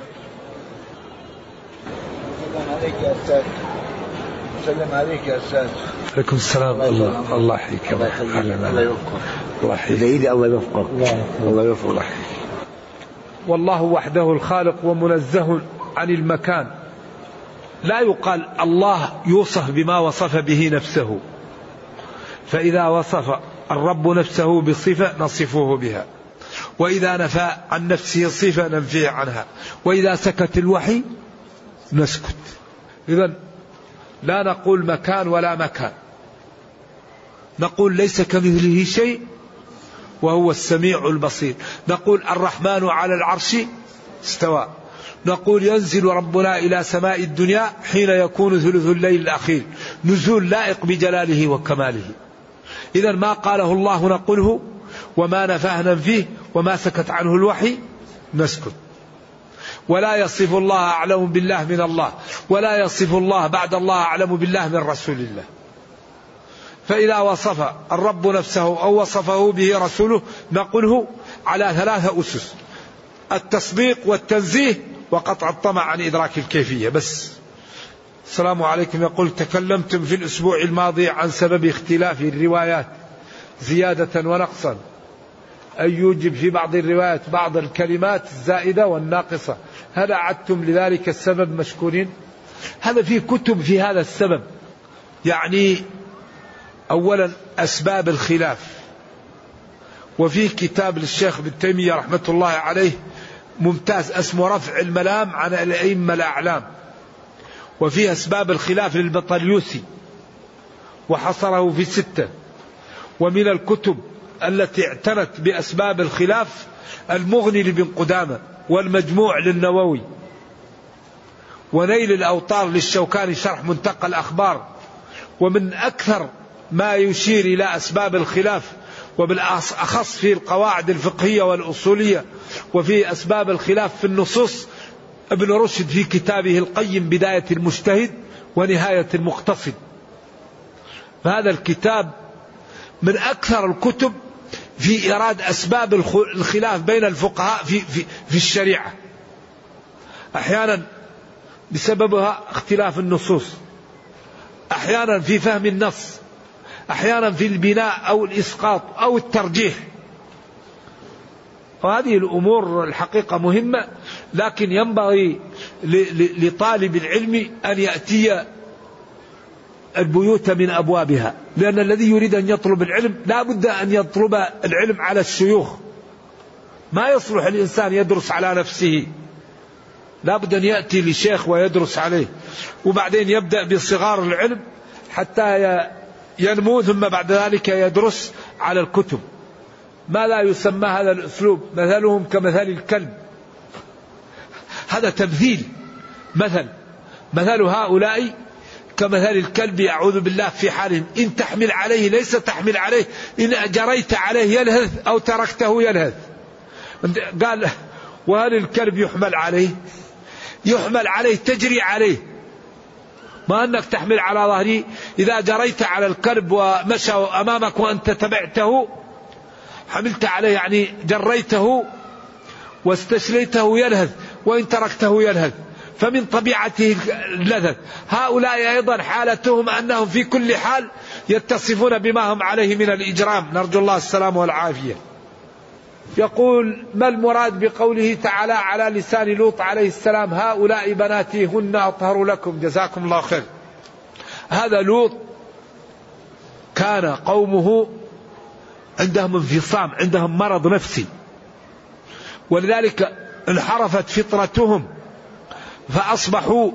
عليك يا أستاذ. سلم عليك يا أستاذ. عليكم السلام. الله الله يحييك الله يحييك. الله يوفقك. الله يحييك. الله يوفقك. الله يوفقك. الله يحييك. والله وحده الخالق ومنزه عن المكان. لا يقال الله يوصف بما وصف به نفسه. فإذا وصف الرب نفسه بصفة نصفه بها. وإذا نفى عن نفسه صفة ننفيه عنها. وإذا سكت الوحي نسكت. إذا لا نقول مكان ولا مكان. نقول ليس كمثله شيء وهو السميع البصير. نقول الرحمن على العرش استوى. نقول ينزل ربنا إلى سماء الدنيا حين يكون ثلث الليل الأخير. نزول لائق بجلاله وكماله. إذا ما قاله الله نقوله وما نفاه ننفيه وما سكت عنه الوحي نسكت. ولا يصف الله أعلم بالله من الله ولا يصف الله بعد الله أعلم بالله من رسول الله. فإذا وصف الرب نفسه أو وصفه به رسوله نقله على ثلاثة أسس. التصديق والتنزيه وقطع الطمع عن إدراك الكيفية بس. السلام عليكم. يقول تكلمتم في الأسبوع الماضي عن سبب اختلاف الروايات زيادة ونقصا. أن يوجب في بعض الروايات بعض الكلمات الزائدة والناقصة. هل أعدتم لذلك السبب مشكورين؟ هذا في كتب في هذا السبب. يعني أولا أسباب الخلاف. وفي كتاب للشيخ ابن تيمية رحمة الله عليه ممتاز اسمه رفع الملام عن الأئمة الأعلام. وفي أسباب الخلاف للبطليوسي. وحصره في ستة. ومن الكتب التي اعتنت بأسباب الخلاف المغني لابن قدامة والمجموع للنووي. ونيل الأوطار للشوكاني شرح منتقى الأخبار. ومن أكثر ما يشير إلى أسباب الخلاف وبالأخص في القواعد الفقهية والأصولية وفي أسباب الخلاف في النصوص ابن رشد في كتابه القيم بداية المجتهد ونهاية المقتصد. فهذا الكتاب من أكثر الكتب في إيراد أسباب الخلاف بين الفقهاء في, في, في الشريعة. أحيانا بسببها اختلاف النصوص. أحيانا في فهم النص. أحيانا في البناء أو الإسقاط أو الترجيح. وهذه الأمور الحقيقة مهمة لكن ينبغي لطالب العلم أن يأتي البيوت من أبوابها لأن الذي يريد أن يطلب العلم لا بد أن يطلب العلم على الشيوخ. ما يصلح الإنسان يدرس على نفسه. لا بد أن يأتي لشيخ ويدرس عليه. وبعدين يبدأ بصغار العلم حتى ينمو ثم بعد ذلك يدرس على الكتب. ما لا يسمى هذا الأسلوب مثلهم كمثل الكلب. هذا تمثيل مثل مثل هؤلاء كمثل الكلب يعوذ بالله في حالهم. إن تحمل عليه ليس تحمل عليه. إن جريت عليه يلهث أو تركته يلهث. قال وهل الكلب يحمل عليه؟ يحمل عليه تجري عليه. ما أنك تحمل على ظهره إذا جريت على الكلب ومشى أمامك وأنت تبعته حملت عليه يعني جريته واستشليته يلهث وإن تركته يلهث. فمن طبيعته اللذذ هؤلاء أيضا حالتهم أنهم في كل حال يتصفون بما هم عليه من الإجرام. نرجو الله السلام والعافية. يقول ما المراد بقوله تعالى على لسان لوط عليه السلام؟ هؤلاء بناتي هن أطهر لكم. جزاكم الله خير. هذا لوط كان قومه عندهم انفصام عندهم مرض نفسي. ولذلك انحرفت فطرتهم. فأصبحوا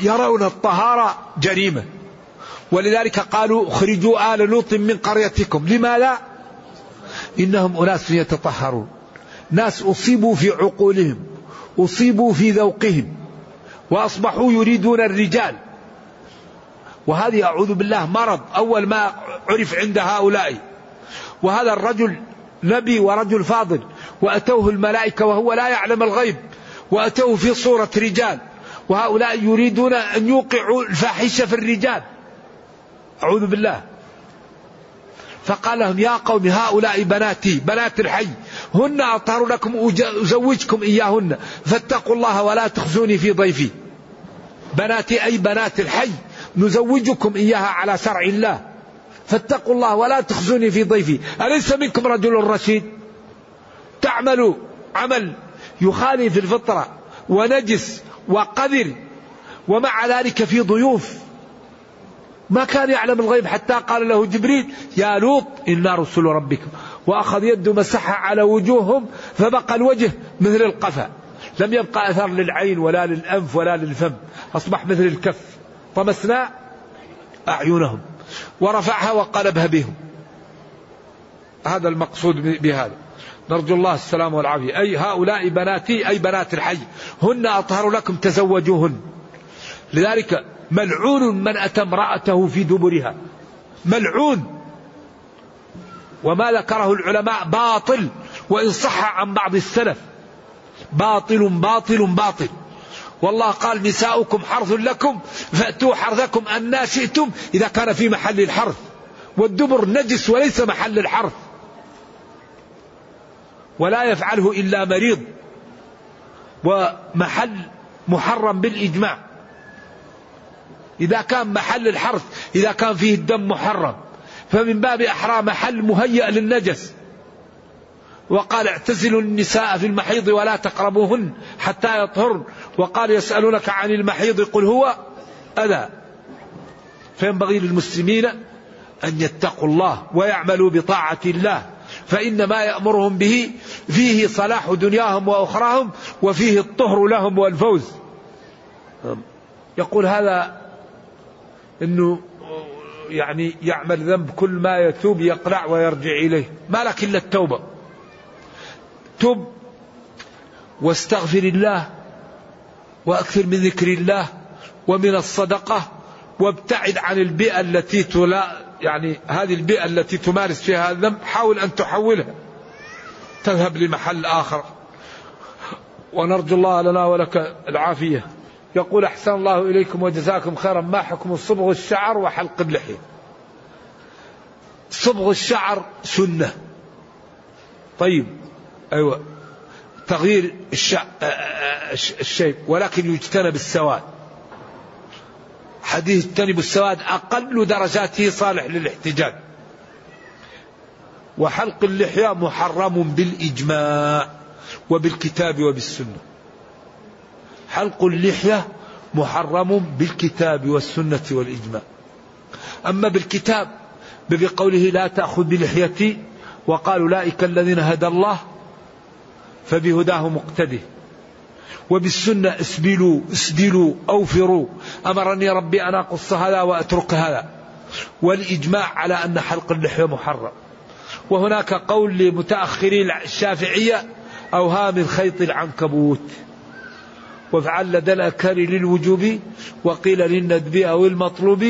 يرون الطهارة جريمة. ولذلك قالوا اخرجوا آل لوط من قريتكم. لما لا؟ إنهم أناس يتطهرون. ناس أصيبوا في عقولهم أصيبوا في ذوقهم وأصبحوا يريدون الرجال. وهذه أعوذ بالله مرض أول ما عرف عند هؤلاء. وهذا الرجل نبي ورجل فاضل وأتوه الملائكة وهو لا يعلم الغيب. وأتوه في صورة رجال. وهؤلاء يريدون أن يوقعوا الفاحشة في الرجال. أعوذ بالله. فقال لهم يا قوم هؤلاء بناتي بنات الحي هن أطهر لكم أزوجكم إياهن فاتقوا الله ولا تخزوني في ضيفي. بناتي أي بنات الحي نزوجكم إياها على شرع الله. فاتقوا الله ولا تخزوني في ضيفي. أليس منكم رجل رشيد؟ تعمل عمل يخالف الفطرة ونجس وقذر ومع ذلك في ضيوف. ما كان يعلم الغيب حتى قال له جبريل يا لوط إنا رسل ربكم. وأخذ يده مسحها على وجوههم فبقى الوجه مثل القفا. لم يبقى أثر للعين ولا للأنف ولا للفم. أصبح مثل الكف. طمسنا أعينهم. ورفعها وقلبها بهم. هذا المقصود بهذا. نرجو الله السلام والعافية. أي هؤلاء بناتي أي بنات الحي هن أطهر لكم تزوجوهن. لذلك ملعون من أتى امرأته في دبرها. ملعون. وما ذكره العلماء باطل وإن صح عن بعض السلف. باطل باطل باطل. والله قال نساؤكم حرث لكم فأتوا حرثكم أن شئتم إذا كان في محل الحرث. والدبر نجس وليس محل الحرث. ولا يفعله إلا مريض. ومحل محرم بالإجماع. إذا كان محل الحرث إذا كان فيه الدم محرم. فمن باب أحرى محل مهيأ للنجس. وقال اعتزلوا النساء في المحيض ولا تقربوهن حتى يطهرن. وقال يسألونك عن المحيض قل هو أذى. فينبغي للمسلمين أن يتقوا الله ويعملوا بطاعة الله. فإن ما يأمرهم به فيه صلاح دنياهم وأخراهم وفيه الطهر لهم والفوز. يقول هذا أنه يعني يعمل ذنب كل ما يتوب يقلع ويرجع إليه. ما لك إلا التوبة. تب واستغفر الله وأكثر من ذكر الله ومن الصدقة وابتعد عن البيئة التي تلا يعني هذه البيئة التي تمارس فيها الذنب حاول أن تحولها. تذهب لمحل آخر. ونرجو الله لنا ولك العافية. يقول أحسن الله إليكم وجزاكم خيرا. ما حكم صبغ الشعر وحلق اللحية؟ صبغ الشعر سنة. طيب أيوة. تغيير الشع... الشيء ولكن يجتنب السواد. حديث اجتنب السواد أقل درجاته صالح للاحتجاج. وحلق اللحية محرم بالإجماع وبالكتاب وبالسنة. حلق اللحية محرم بالكتاب والسنة والإجماع. أما بالكتاب بقوله لا تأخذ بلحيتي وقال أولئك الذين هدى الله فبهداه مقتده وبالسنة اسبلوا اسدلوا أوفروا. أمرني ربي أن أقص هذا وأترك هذا. والإجماع على أن حلق اللحية محرم. وهناك قول لمتأخري الشافعية أوهام الخيط العنكبوت. وفعل لدى الأكر للوجوب وقيل للندب أو المطلوب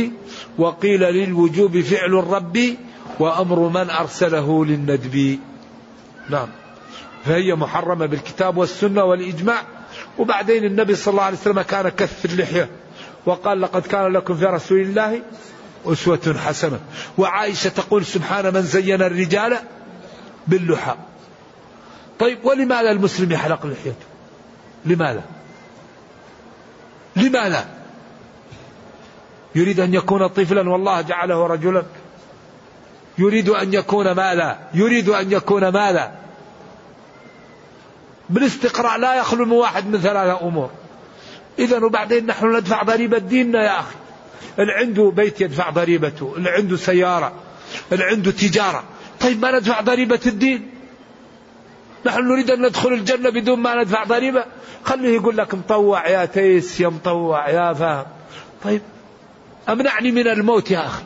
وقيل للوجوب فعل الرب وأمر من أرسله للندب. نعم. فهي محرمة بالكتاب والسنة والإجماع. وبعدين النبي صلى الله عليه وسلم كان كث اللحية وقال لقد كان لكم في رسول الله أسوة حسنة. وعائشة تقول سبحان من زين الرجال باللحى. طيب ولماذا المسلم يحلق لحيته لماذا؟ لماذا؟ يريد أن يكون طفلا والله جعله رجلا. يريد أن يكون ماذا يريد أن يكون ماذا بالاستقراء لا يخلو من واحد من ثلاثة أمور. إذا وبعدين نحن ندفع ضريبة ديننا يا أخي. اللي عنده بيت يدفع ضريبته اللي عنده سيارة اللي عنده تجارة. طيب ما ندفع ضريبة الدين؟ نحن نريد أن ندخل الجنة بدون ما ندفع ضريبة. خليه يقول لك مطوع يا تيس يا مطوع يا فاهم طيب أمنعني من الموت يا أخي.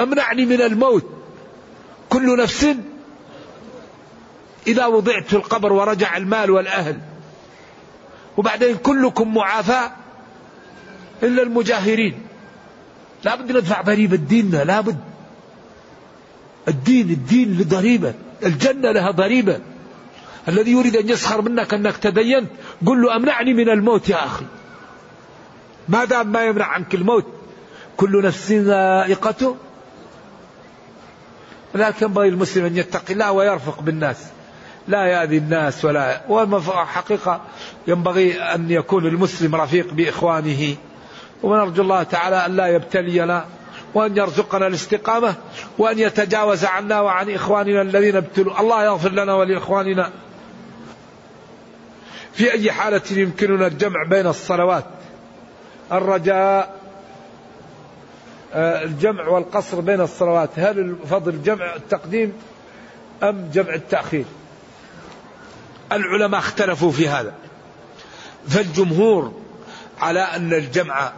أمنعني من الموت. كل نفس إذا وضعت في القبر ورجع المال والأهل. وبعدين كلكم معافى إلا المجاهرين. لا بد ندفع ضريبة ديننا لا بد. الدين الدين لضريبة. الجنة لها ضريبة. الذي يريد أن يسخر منك أنك تدينت قل له أمنعني من الموت يا أخي. ما دام ما يمنع عنك الموت كل نفس ذائقته. لكن ينبغي المسلم أن يتقي الله ويرفق بالناس. لا يأذي الناس ولا حقيقة ينبغي أن يكون المسلم رفيق بإخوانه. ونرجو الله تعالى أن لا يبتلينا وأن يرزقنا الاستقامة وأن يتجاوز عنا وعن إخواننا الذين ابتلوا. الله يغفر لنا ولإخواننا. في أي حالة يمكننا الجمع بين الصلوات؟ الرجاء آه، الجمع والقصر بين الصلوات. هل فضل جمع التقديم أم جمع التأخير؟ العلماء اختلفوا في هذا. فالجمهور على أن الجمع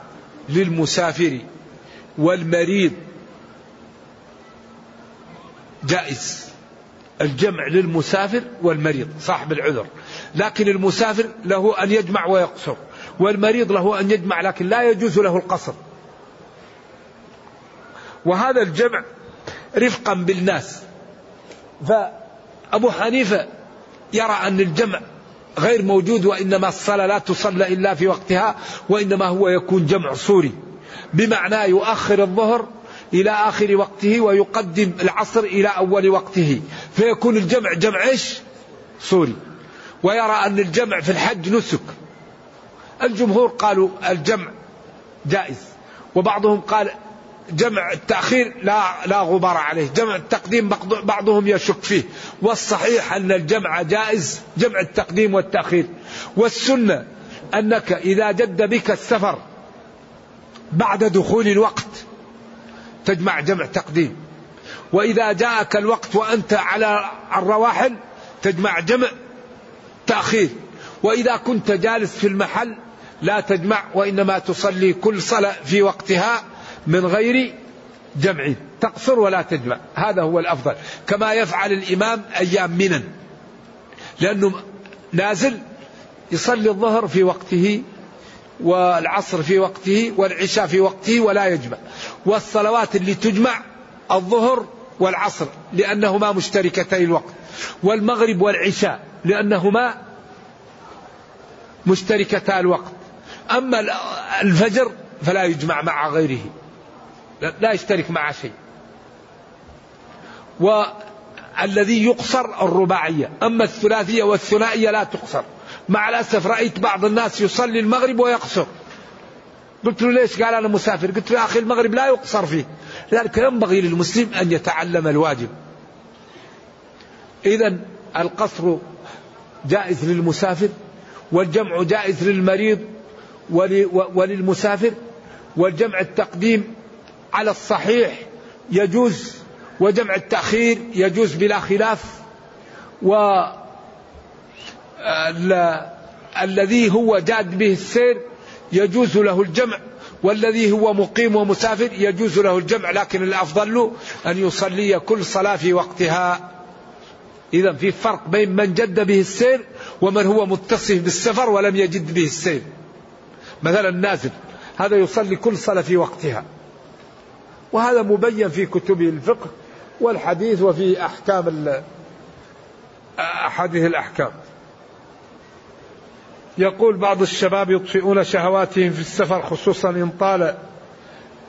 للمسافر والمريض جائز. الجمع للمسافر والمريض صاحب العذر. لكن المسافر له أن يجمع ويقصر والمريض له أن يجمع لكن لا يجوز له القصر. وهذا الجمع رفقا بالناس. فأبو حنيفة يرى أن الجمع غير موجود وإنما الصلاة لا تصلى إلا في وقتها وإنما هو يكون جمع صوري بمعنى يؤخر الظهر إلى آخر وقته ويقدم العصر إلى أول وقته. فيكون الجمع جمع إيش؟ سوري. ويرى أن الجمع في الحج نسك. الجمهور قالوا الجمع جائز. وبعضهم قال جمع التأخير لا لا غبار عليه. جمع التقديم بعضهم يشك فيه. والصحيح أن الجمع جائز جمع التقديم والتأخير. والسنة أنك إذا جد بك السفر بعد دخول الوقت تجمع جمع تقديم. وإذا جاءك الوقت وأنت على الرواحل تجمع جمع تأخير. وإذا كنت جالس في المحل لا تجمع وإنما تصلي كل صلاة في وقتها من غير جمع تقصر ولا تجمع. هذا هو الأفضل. كما يفعل الإمام أيام منن. لأنه نازل يصلي الظهر في وقته والعصر في وقته والعشاء في وقته ولا يجمع. والصلوات اللي تجمع الظهر والعصر لأنهما مشتركتي الوقت. والمغرب والعشاء لأنهما مشتركتا الوقت. أما الفجر فلا يجمع مع غيره. لا يشترك مع شيء. والذي يقصر الرباعية. أما الثلاثية والثنائية لا تقصر. مع الأسف رأيت بعض الناس يصلي المغرب ويقصر. قلت له ليش قال أنا مسافر؟ قلت له يا أخي المغرب لا يقصر فيه. لذلك ينبغي للمسلم أن يتعلم الواجب. إذا القصر جائز للمسافر والجمع جائز للمريض وللمسافر والجمع التقديم على الصحيح يجوز وجمع التأخير يجوز بلا خلاف و الذي هو جاد به السير يجوز له الجمع والذي هو مقيم ومسافر يجوز له الجمع لكن الأفضل له أن يصلي كل صلاة في وقتها. إذا في فرق بين من جد به السير ومن هو متصف بالسفر ولم يجد به السير. مثلا نازل هذا يصلي كل صلاة في وقتها. وهذا مبين في كتب الفقه والحديث وفي أحكام أحاديث الأحكام. يقول بعض الشباب يطفئون شهواتهم في السفر خصوصا إن طال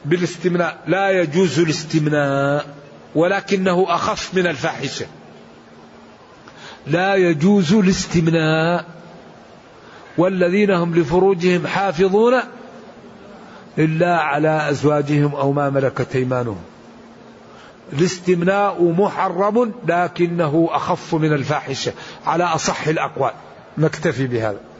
بالاستمناء. لا يجوز الاستمناء ولكنه أخف من الفاحشة. لا يجوز الاستمناء. والذين هم لفروجهم حافظون إلا على أزواجهم أو ما ملكت أيمانهم. الاستمناء محرم لكنه أخف من الفاحشة على أصح الأقوال. نكتفي بهذا.